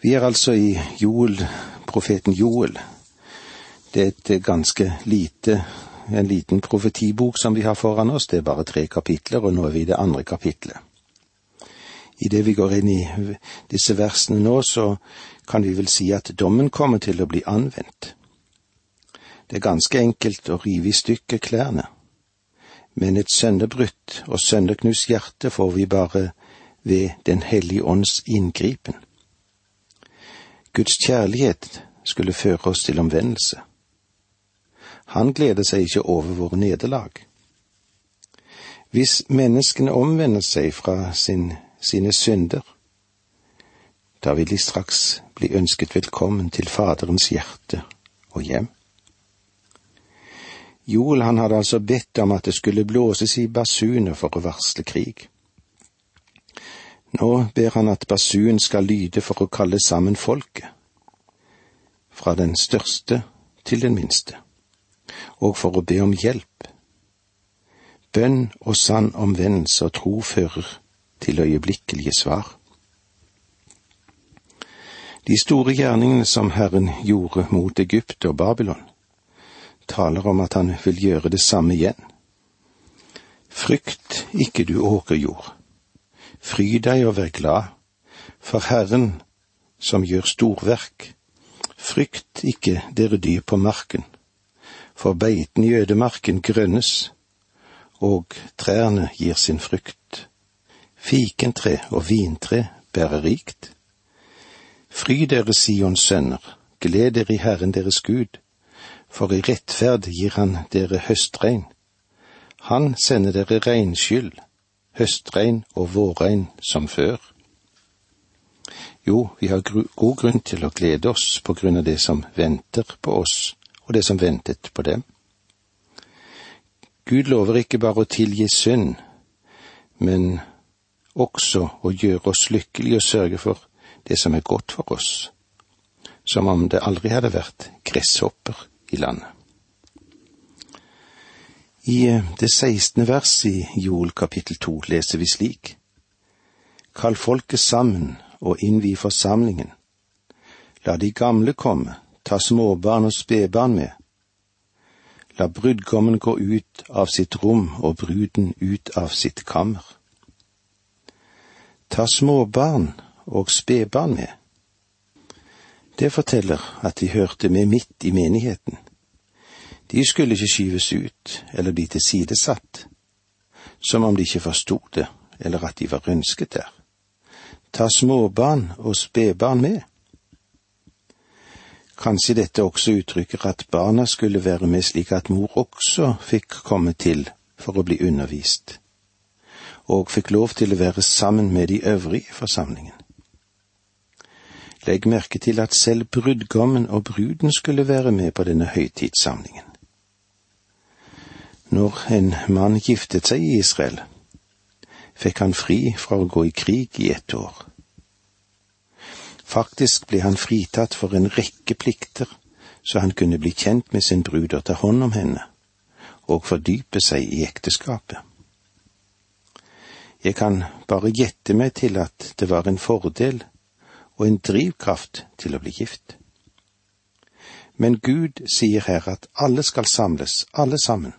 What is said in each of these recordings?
Vi er altså i Joel, profeten Joel. Det er et ganske lite, en liten profetibok som vi har foran oss. Det er bare tre kapitler, og nå er vi i det andre kapitlet. Idet vi går inn i disse versene nå, så kan vi vel si at dommen kommer til å bli anvendt. Det er ganske enkelt å rive i stykker klærne, men et sønderbrutt og sønderknust hjerte får vi bare ved Den hellige ånds inngripen. Guds kjærlighet skulle føre oss til omvendelse. Han gleder seg ikke over våre nederlag. Hvis menneskene omvender seg fra sin, sine synder, da vil de straks bli ønsket velkommen til Faderens hjerte og hjem. Joel han hadde altså bedt om at det skulle blåses i basuner for å varsle krig. Nå ber han at basuen skal lyde for å kalle sammen folket, fra den største til den minste, og for å be om hjelp. Bønn og sann omvendelse og tro fører til øyeblikkelige svar. De store gjerningene som Herren gjorde mot Egypt og Babylon, taler om at han vil gjøre det samme igjen. Frykt ikke du åkerjord, fry deg og vær glad, for Herren som gjør storverk, frykt ikke dere dyr på marken, for beiten i ødemarken grønnes, og trærne gir sin frukt. Fikentre og vintre bærer rikt. Fry dere Sions sønner, gled dere i Herren deres Gud, for i rettferd gir han dere høstregn. Han sender dere regnskyld, høstregn og vårregn som før. Jo, vi har god grunn til å glede oss på grunn av det som venter på oss, og det som ventet på dem. Gud lover ikke bare å tilgi synd, men også å gjøre oss lykkelige og sørge for det som er godt for oss, som om det aldri hadde vært gresshopper i landet. I eh, det sekstende vers i Joel kapittel to leser vi slik:" Kall folket sammen og innvi forsamlingen. La de gamle komme, ta småbarn og spedbarn med. La brudgommen gå ut av sitt rom og bruden ut av sitt kammer. Ta småbarn og spedbarn med. Det forteller at de hørte med midt i menigheten. De skulle ikke skyves ut eller bli tilsidesatt, som om de ikke forsto det eller at de var ønsket der. Ta småbarn og spedbarn med. Kanskje dette også uttrykker at barna skulle være med slik at mor også fikk komme til for å bli undervist, og fikk lov til å være sammen med de øvrige forsamlingen. Legg merke til at selv brudgommen og bruden skulle være med på denne høytidssamlingen. Når en mann giftet seg i Israel, fikk han fri fra å gå i krig i ett år. Faktisk ble han fritatt for en rekke plikter, så han kunne bli kjent med sin brud og ta hånd om henne, og fordype seg i ekteskapet. Jeg kan bare gjette meg til at det var en fordel og en drivkraft til å bli gift. Men Gud sier her at alle skal samles, alle sammen,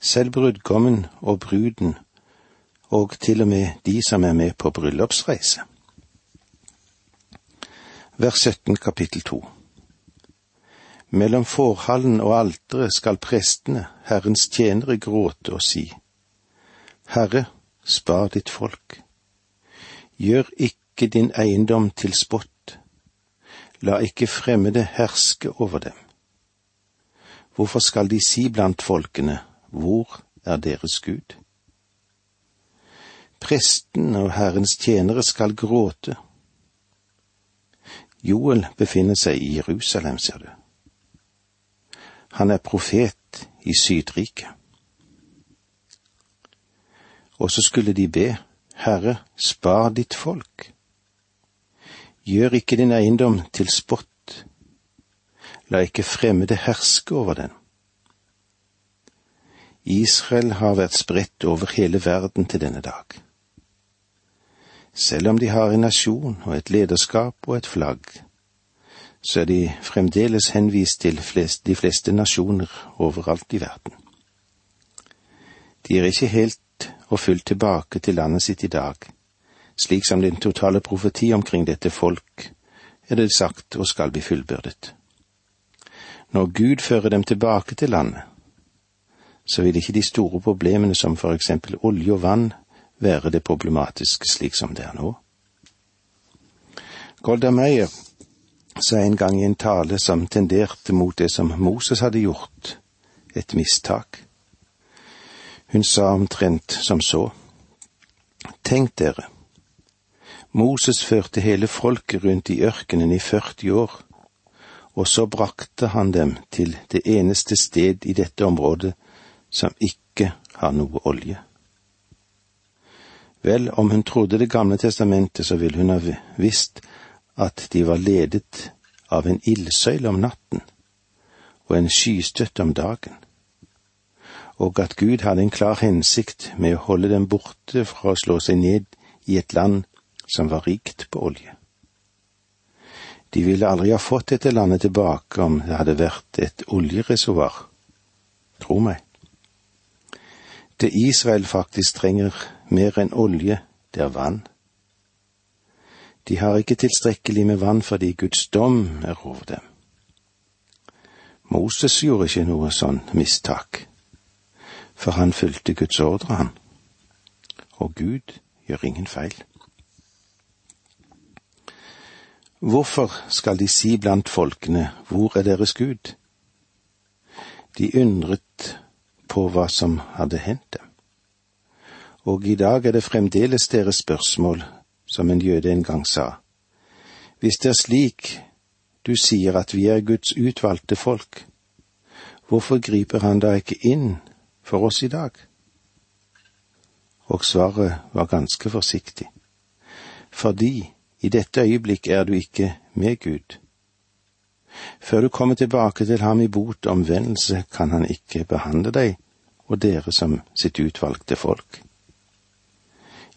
selv brudgommen og bruden, og til og med de som er med på bryllupsreise. Vers 17 kapittel 2 Mellom forhallen og alteret skal prestene, Herrens tjenere, gråte og si, Herre, spar ditt folk. Gjør ikke din eiendom til spott. La ikke fremmede herske over dem. Hvorfor skal de si blant folkene, hvor er deres Gud? Presten og Herrens tjenere skal gråte. Joel befinner seg i Jerusalem, ser du. Han er profet i Sydriket. Og så skulle de be, Herre, spar ditt folk. Gjør ikke din eiendom til spott. La ikke fremmede herske over den. Israel har vært spredt over hele verden til denne dag. Selv om de har en nasjon og et lederskap og et flagg, så er de fremdeles henvist til flest, de fleste nasjoner overalt i verden. De er ikke helt og fullt tilbake til landet sitt i dag, slik som den totale profeti omkring dette folk er det sagt og skal bli fullbyrdet. Når Gud fører dem tilbake til landet, så vil ikke de store problemene som for eksempel olje og vann være det problematiske slik som det er nå. Golda Meyer sa en gang i en tale som tenderte mot det som Moses hadde gjort, et mistak. Hun sa omtrent som så. Tenk dere, Moses førte hele folket rundt i ørkenen i 40 år, og så brakte han dem til det eneste sted i dette området som ikke har noe olje. Vel, om hun trodde Det gamle testamentet, så ville hun ha visst at de var ledet av en ildsøyle om natten og en skystøtte om dagen, og at Gud hadde en klar hensikt med å holde dem borte fra å slå seg ned i et land som var rikt på olje. De ville aldri ha fått dette landet tilbake om det hadde vært et oljereservoar. Tro meg. Det Israel faktisk trenger mer enn olje, det er vann. De har ikke tilstrekkelig med vann fordi Guds dom er over dem. Moses gjorde ikke noe sånn mistak, for han fulgte Guds ordre, han. Og Gud gjør ingen feil. Hvorfor skal de si blant folkene, hvor er deres Gud? De undret på hva som hadde hendt dem. Og i dag er det fremdeles deres spørsmål, som en jøde en gang sa. Hvis det er slik du sier at vi er Guds utvalgte folk, hvorfor griper han da ikke inn for oss i dag? Og svaret var ganske forsiktig. Fordi i dette øyeblikk er du ikke med Gud. Før du kommer tilbake til ham i bot og omvendelse, kan han ikke behandle deg og dere som sitt utvalgte folk.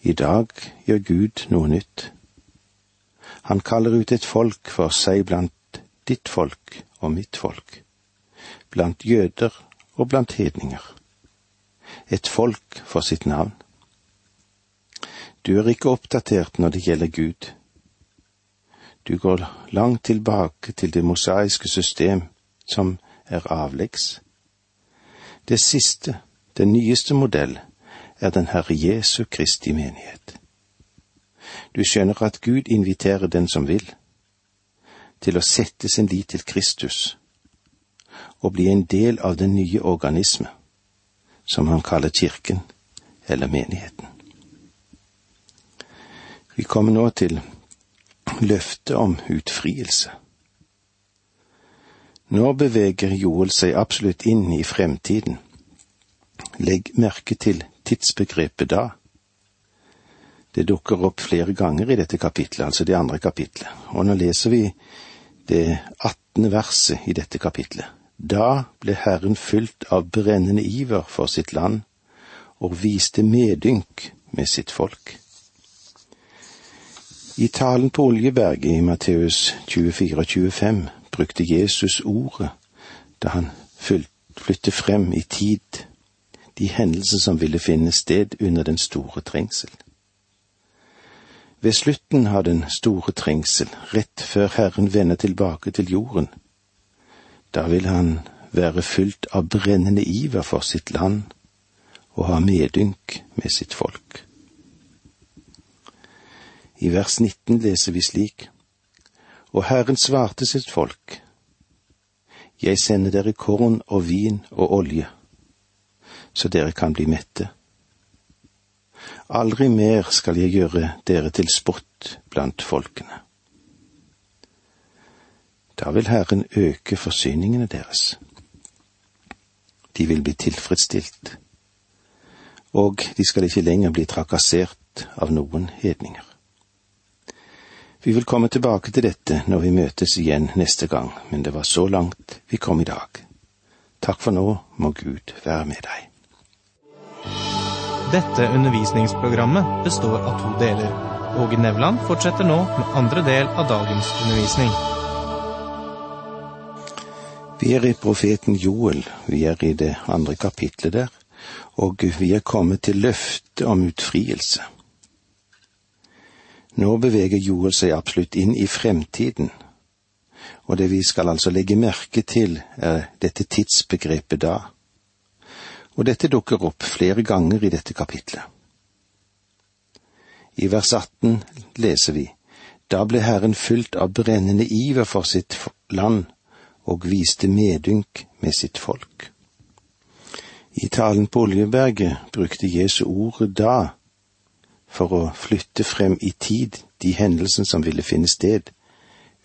I dag gjør Gud noe nytt. Han kaller ut et folk for seg blant ditt folk og mitt folk, blant jøder og blant hedninger. Et folk for sitt navn. Du er ikke oppdatert når det gjelder Gud. Du går langt tilbake til det mosaiske system, som er avleggs. Det siste, den nyeste modell, er den Herre Jesu Kristi menighet. Du skjønner at Gud inviterer den som vil, til å sette sin lit til Kristus og bli en del av den nye organisme, som han kaller kirken eller menigheten. Vi kommer nå til løftet om utfrielse. Nå beveger Joel seg absolutt inn i fremtiden. Legg merke til tidsbegrepet da. Det dukker opp flere ganger i dette kapitlet, altså det andre kapitlet, og nå leser vi det attende verset i dette kapitlet. Da ble Herren fylt av brennende iver for sitt land og viste medynk med sitt folk. I talen på Oljeberget i Matteus 24-25 brukte Jesus ordet da han flyttet frem i tid de hendelser som ville finne sted under den store trengsel. Ved slutten av den store trengsel, rett før Herren vender tilbake til jorden, da vil han være fylt av brennende iver for sitt land og ha medynk med sitt folk. I vers 19 leser vi slik, Og Herren svarte sitt folk, Jeg sender dere korn og vin og olje, så dere kan bli mette. Aldri mer skal jeg gjøre dere til spott blant folkene. Da vil Herren øke forsyningene deres. De vil bli tilfredsstilt, og de skal ikke lenger bli trakassert av noen hedninger. Vi vil komme tilbake til dette når vi møtes igjen neste gang, men det var så langt vi kom i dag. Takk for nå, må Gud være med deg. Dette undervisningsprogrammet består av to deler. Åge Nevland fortsetter nå med andre del av dagens undervisning. Vi er i profeten Joel, vi er i det andre kapitlet der, og vi er kommet til løftet om utfrielse. Nå beveger jorda seg absolutt inn i fremtiden, og det vi skal altså legge merke til, er dette tidsbegrepet da. Og dette dukker opp flere ganger i dette kapitlet. I vers 18 leser vi, Da ble Herren fylt av brennende iver for sitt land og viste medynk med sitt folk. I talen på Oljeberget brukte Jesu ordet da for å flytte frem i tid de hendelsene som ville finne sted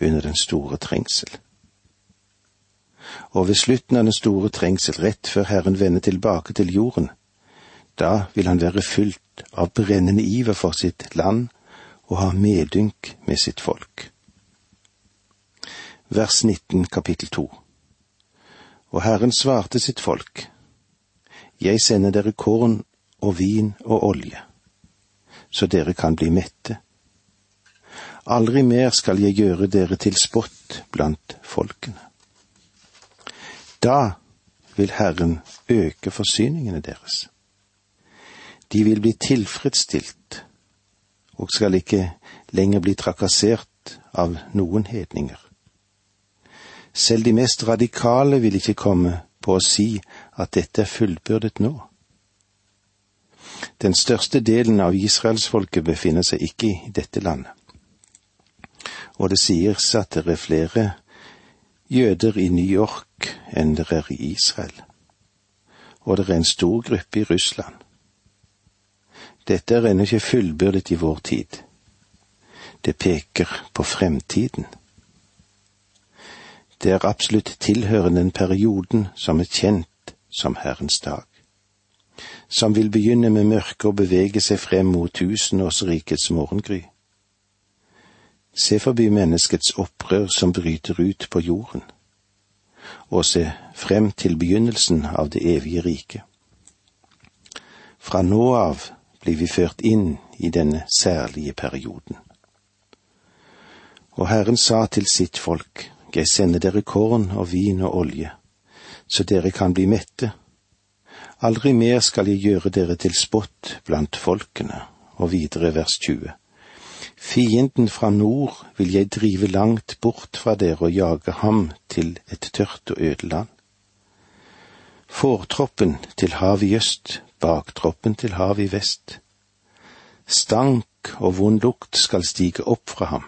under den store trengsel. Og ved slutten av den store trengsel, rett før Herren vender tilbake til jorden, da vil han være fylt av brennende iver for sitt land og ha medynk med sitt folk. Vers 19 kapittel 2 Og Herren svarte sitt folk, Jeg sender dere korn og vin og olje, så dere kan bli mette Aldri mer skal jeg gjøre dere til spott blant folkene. Da vil Herren øke forsyningene deres. De vil bli tilfredsstilt og skal ikke lenger bli trakassert av noen hedninger. Selv de mest radikale vil ikke komme på å si at dette er fullbyrdet nå. Den største delen av israelsfolket befinner seg ikke i dette landet og det sies at det er flere jøder i New York enn det er i Israel, og det er en stor gruppe i Russland. Dette er ennå ikke fullbyrdet i vår tid. Det peker på fremtiden. Det er absolutt tilhørende den perioden som er kjent som Herrens dag, som vil begynne med mørke og bevege seg frem mot tusenårsrikets morgengry Se forbi menneskets opprør som bryter ut på jorden, og se frem til begynnelsen av det evige riket. Fra nå av blir vi ført inn i denne særlige perioden. Og Herren sa til sitt folk, Jeg sender dere korn og vin og olje, så dere kan bli mette. Aldri mer skal jeg gjøre dere til spott blant folkene. Og videre vers 20. Fienden fra nord vil jeg drive langt bort fra dere og jage ham til et tørt og øde land. Fortroppen til havet i øst, baktroppen til havet i vest. Stank og vond lukt skal stige opp fra ham,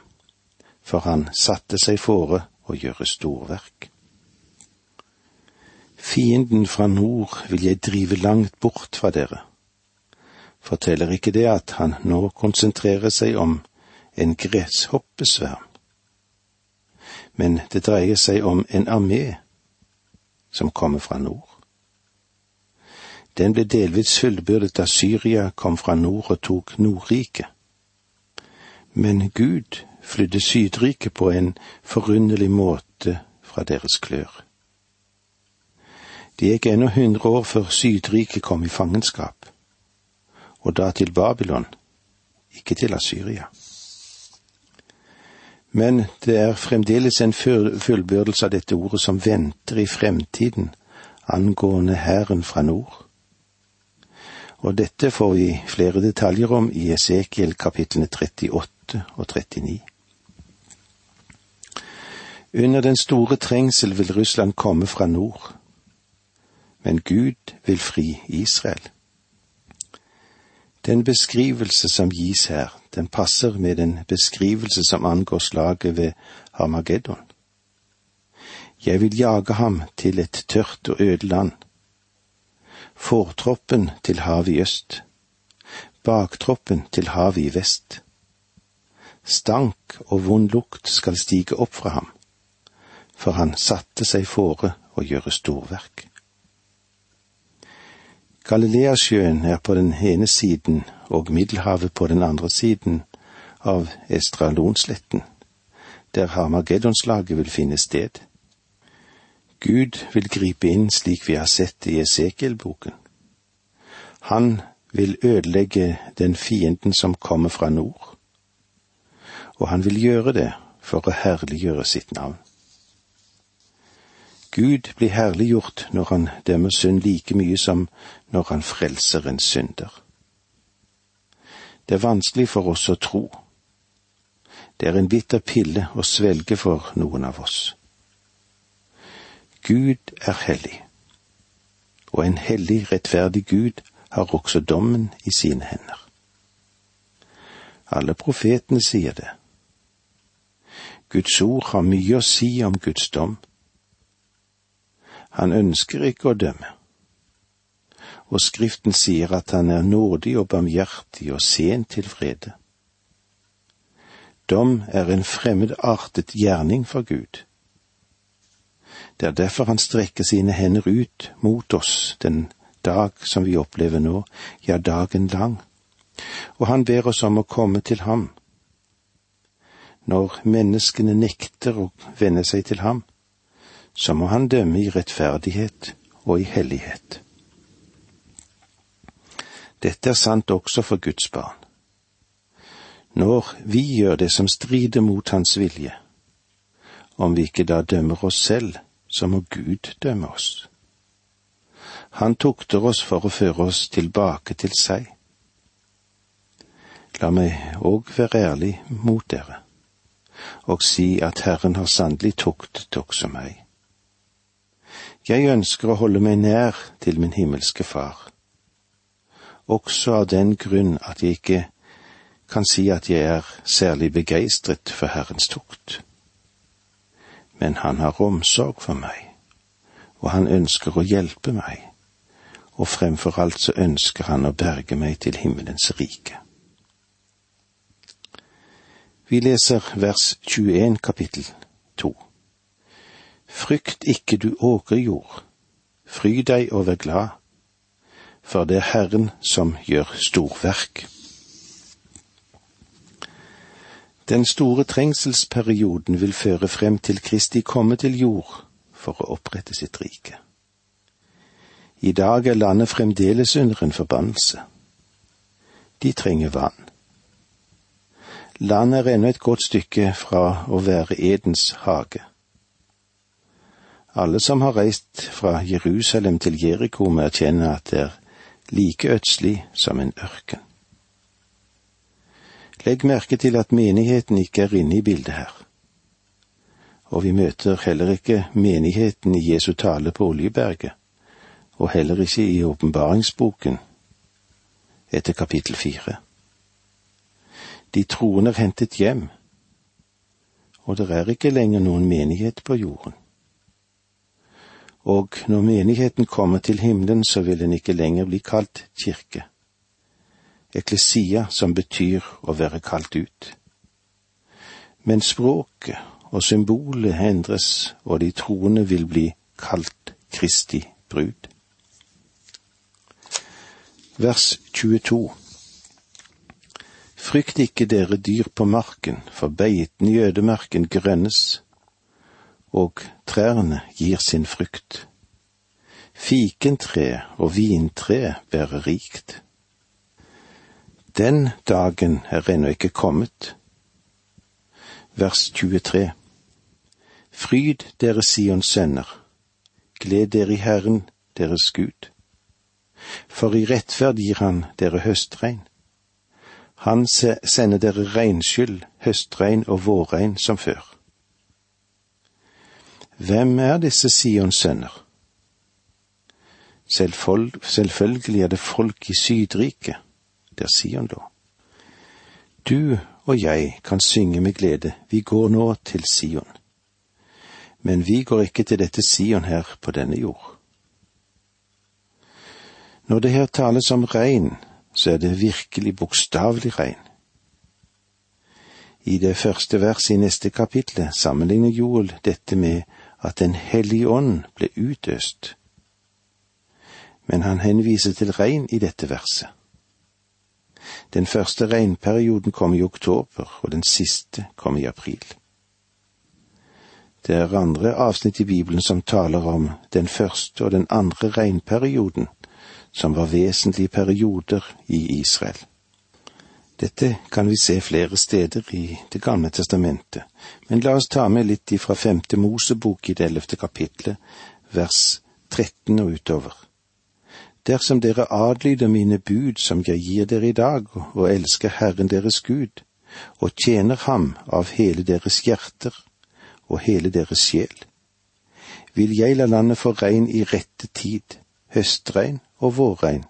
for han satte seg fore å gjøre storverk. Fienden fra nord vil jeg drive langt bort fra dere. Forteller ikke det at han nå konsentrerer seg om en gresshoppesverm. Men det dreier seg om en armé som kommer fra nord. Den ble delvis fullbyrdet da Syria kom fra nord og tok Nordriket. Men Gud flydde Sydriket på en forunderlig måte fra deres klør. Det gikk ennå hundre år før Sydriket kom i fangenskap, og da til Babylon, ikke til Asyria. Men det er fremdeles en fullbyrdelse av dette ordet som venter i fremtiden angående hæren fra nord. Og dette får vi flere detaljer om i Esekiel kapitlene 38 og 39. Under den store trengsel vil Russland komme fra nord, men Gud vil fri Israel. Den beskrivelse som gis her, den passer med den beskrivelse som angår slaget ved Harmageddon. Jeg vil jage ham til et tørt og øde land. Fortroppen til havet i øst, baktroppen til havet i vest. Stank og vond lukt skal stige opp fra ham, for han satte seg fore å gjøre storverk. Galileasjøen er på den ene siden og Middelhavet på den andre siden av Estralonsletten, der Harmageddonslaget vil finne sted. Gud vil gripe inn slik vi har sett i Esekiel-boken. Han vil ødelegge den fienden som kommer fra nord, og han vil gjøre det for å herliggjøre sitt navn. Gud blir herliggjort når han dømmer synd like mye som når han frelser en synder. Det er vanskelig for oss å tro. Det er en bitter pille å svelge for noen av oss. Gud er hellig, og en hellig, rettferdig Gud har også dommen i sine hender. Alle profetene sier det. Guds ord har mye å si om Guds dom. Han ønsker ikke å dømme. Og Skriften sier at han er nådig og barmhjertig og sen til frede. Dom er en fremmedartet gjerning for Gud. Det er derfor han strekker sine hender ut mot oss den dag som vi opplever nå, ja, dagen lang, og han ber oss om å komme til ham. Når menneskene nekter å venne seg til ham, så må han dømme i rettferdighet og i hellighet. Dette er sant også for Guds barn. Når vi gjør det som strider mot Hans vilje, om vi ikke da dømmer oss selv, så må Gud dømme oss. Han tukter oss for å føre oss tilbake til seg. La meg òg være ærlig mot dere og si at Herren har sannelig tuktet også meg. Jeg ønsker å holde meg nær til min himmelske Far, også av den grunn at jeg ikke kan si at jeg er særlig begeistret for Herrens tukt. Men han har omsorg for meg, og han ønsker å hjelpe meg, og fremfor alt så ønsker han å berge meg til himmelens rike. Vi leser vers 21 kapittel 2. Frykt ikke du åkerjord, fry deg og vær glad, for det er Herren som gjør storverk. Den store trengselsperioden vil føre frem til Kristi komme til jord for å opprette sitt rike. I dag er landet fremdeles under en forbannelse. De trenger vann. Landet er ennå et godt stykke fra å være Edens hage. Alle som har reist fra Jerusalem til Jeriko, må erkjenne at det er like ødselig som en ørken. Legg merke til at menigheten ikke er inne i bildet her. Og vi møter heller ikke menigheten i Jesu tale på Oljeberget, og heller ikke i åpenbaringsboken etter kapittel fire. De troende er hentet hjem, og det er ikke lenger noen menighet på jorden og når menigheten kommer til himmelen, så vil den ikke lenger bli kalt kirke. Eklesia, som betyr å være kalt ut. Men språket og symbolet endres, og de troende vil bli kalt Kristi brud. Vers 22 Frykt ikke dere dyr på marken, for beiten i ødemarken grønnes, og trærne gir sin frukt. Fikentre og vintre bærer rikt. Den dagen er ennå ikke kommet. Vers 23 Fryd dere Sions sønner, gled dere i Herren deres Gud. For i rettferd gir Han dere høstregn. Han sender dere regnskyld, høstregn og vårregn som før. Hvem er disse Sions sønner? Selvfølgelig er det folk i Sydriket, der Sion lå. Du og jeg kan synge med glede, vi går nå til Sion. Men vi går ikke til dette Sion her på denne jord. Når det her tales om regn, så er det virkelig bokstavelig regn. I det første verset i neste kapittel sammenligner Joel dette med at Den hellige ånd ble utøst. Men han henviser til regn i dette verset. Den første regnperioden kom i oktober, og den siste kom i april. Det er andre avsnitt i Bibelen som taler om den første og den andre regnperioden, som var vesentlige perioder i Israel. Dette kan vi se flere steder i Det gamle testamentet, men la oss ta med litt ifra femte Mosebok i det ellevte kapitlet, vers 13 og utover. Dersom dere adlyder mine bud som jeg gir dere i dag, og elsker Herren deres Gud, og tjener Ham av hele deres hjerter og hele deres sjel, vil jeg la landet få regn i rette tid, høstregn og vårregn,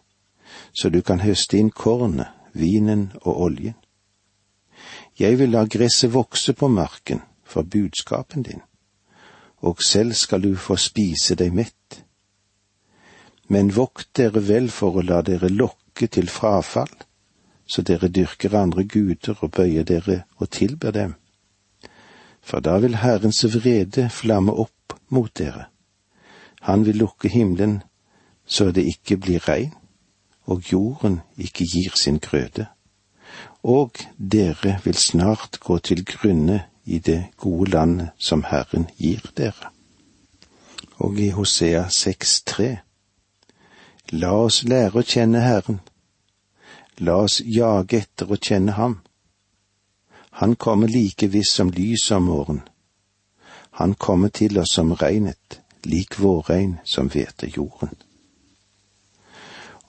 så du kan høste inn kornet, vinen og oljen. Jeg vil la gresset vokse på marken for budskapen din, og selv skal du få spise deg mett. Men vokt dere vel for å la dere lokke til frafall, så dere dyrker andre guder og bøyer dere og tilber dem. For da vil Herrens vrede flamme opp mot dere. Han vil lukke himmelen så det ikke blir regn, og jorden ikke gir sin grøde. Og dere vil snart gå til grunne i det gode landet som Herren gir dere. Og i Hosea 6,3 La oss lære å kjenne Herren. La oss jage etter å kjenne Ham. Han kommer like visst som lys om morgenen. Han kommer til oss som regnet, lik vårregn som hveter jorden.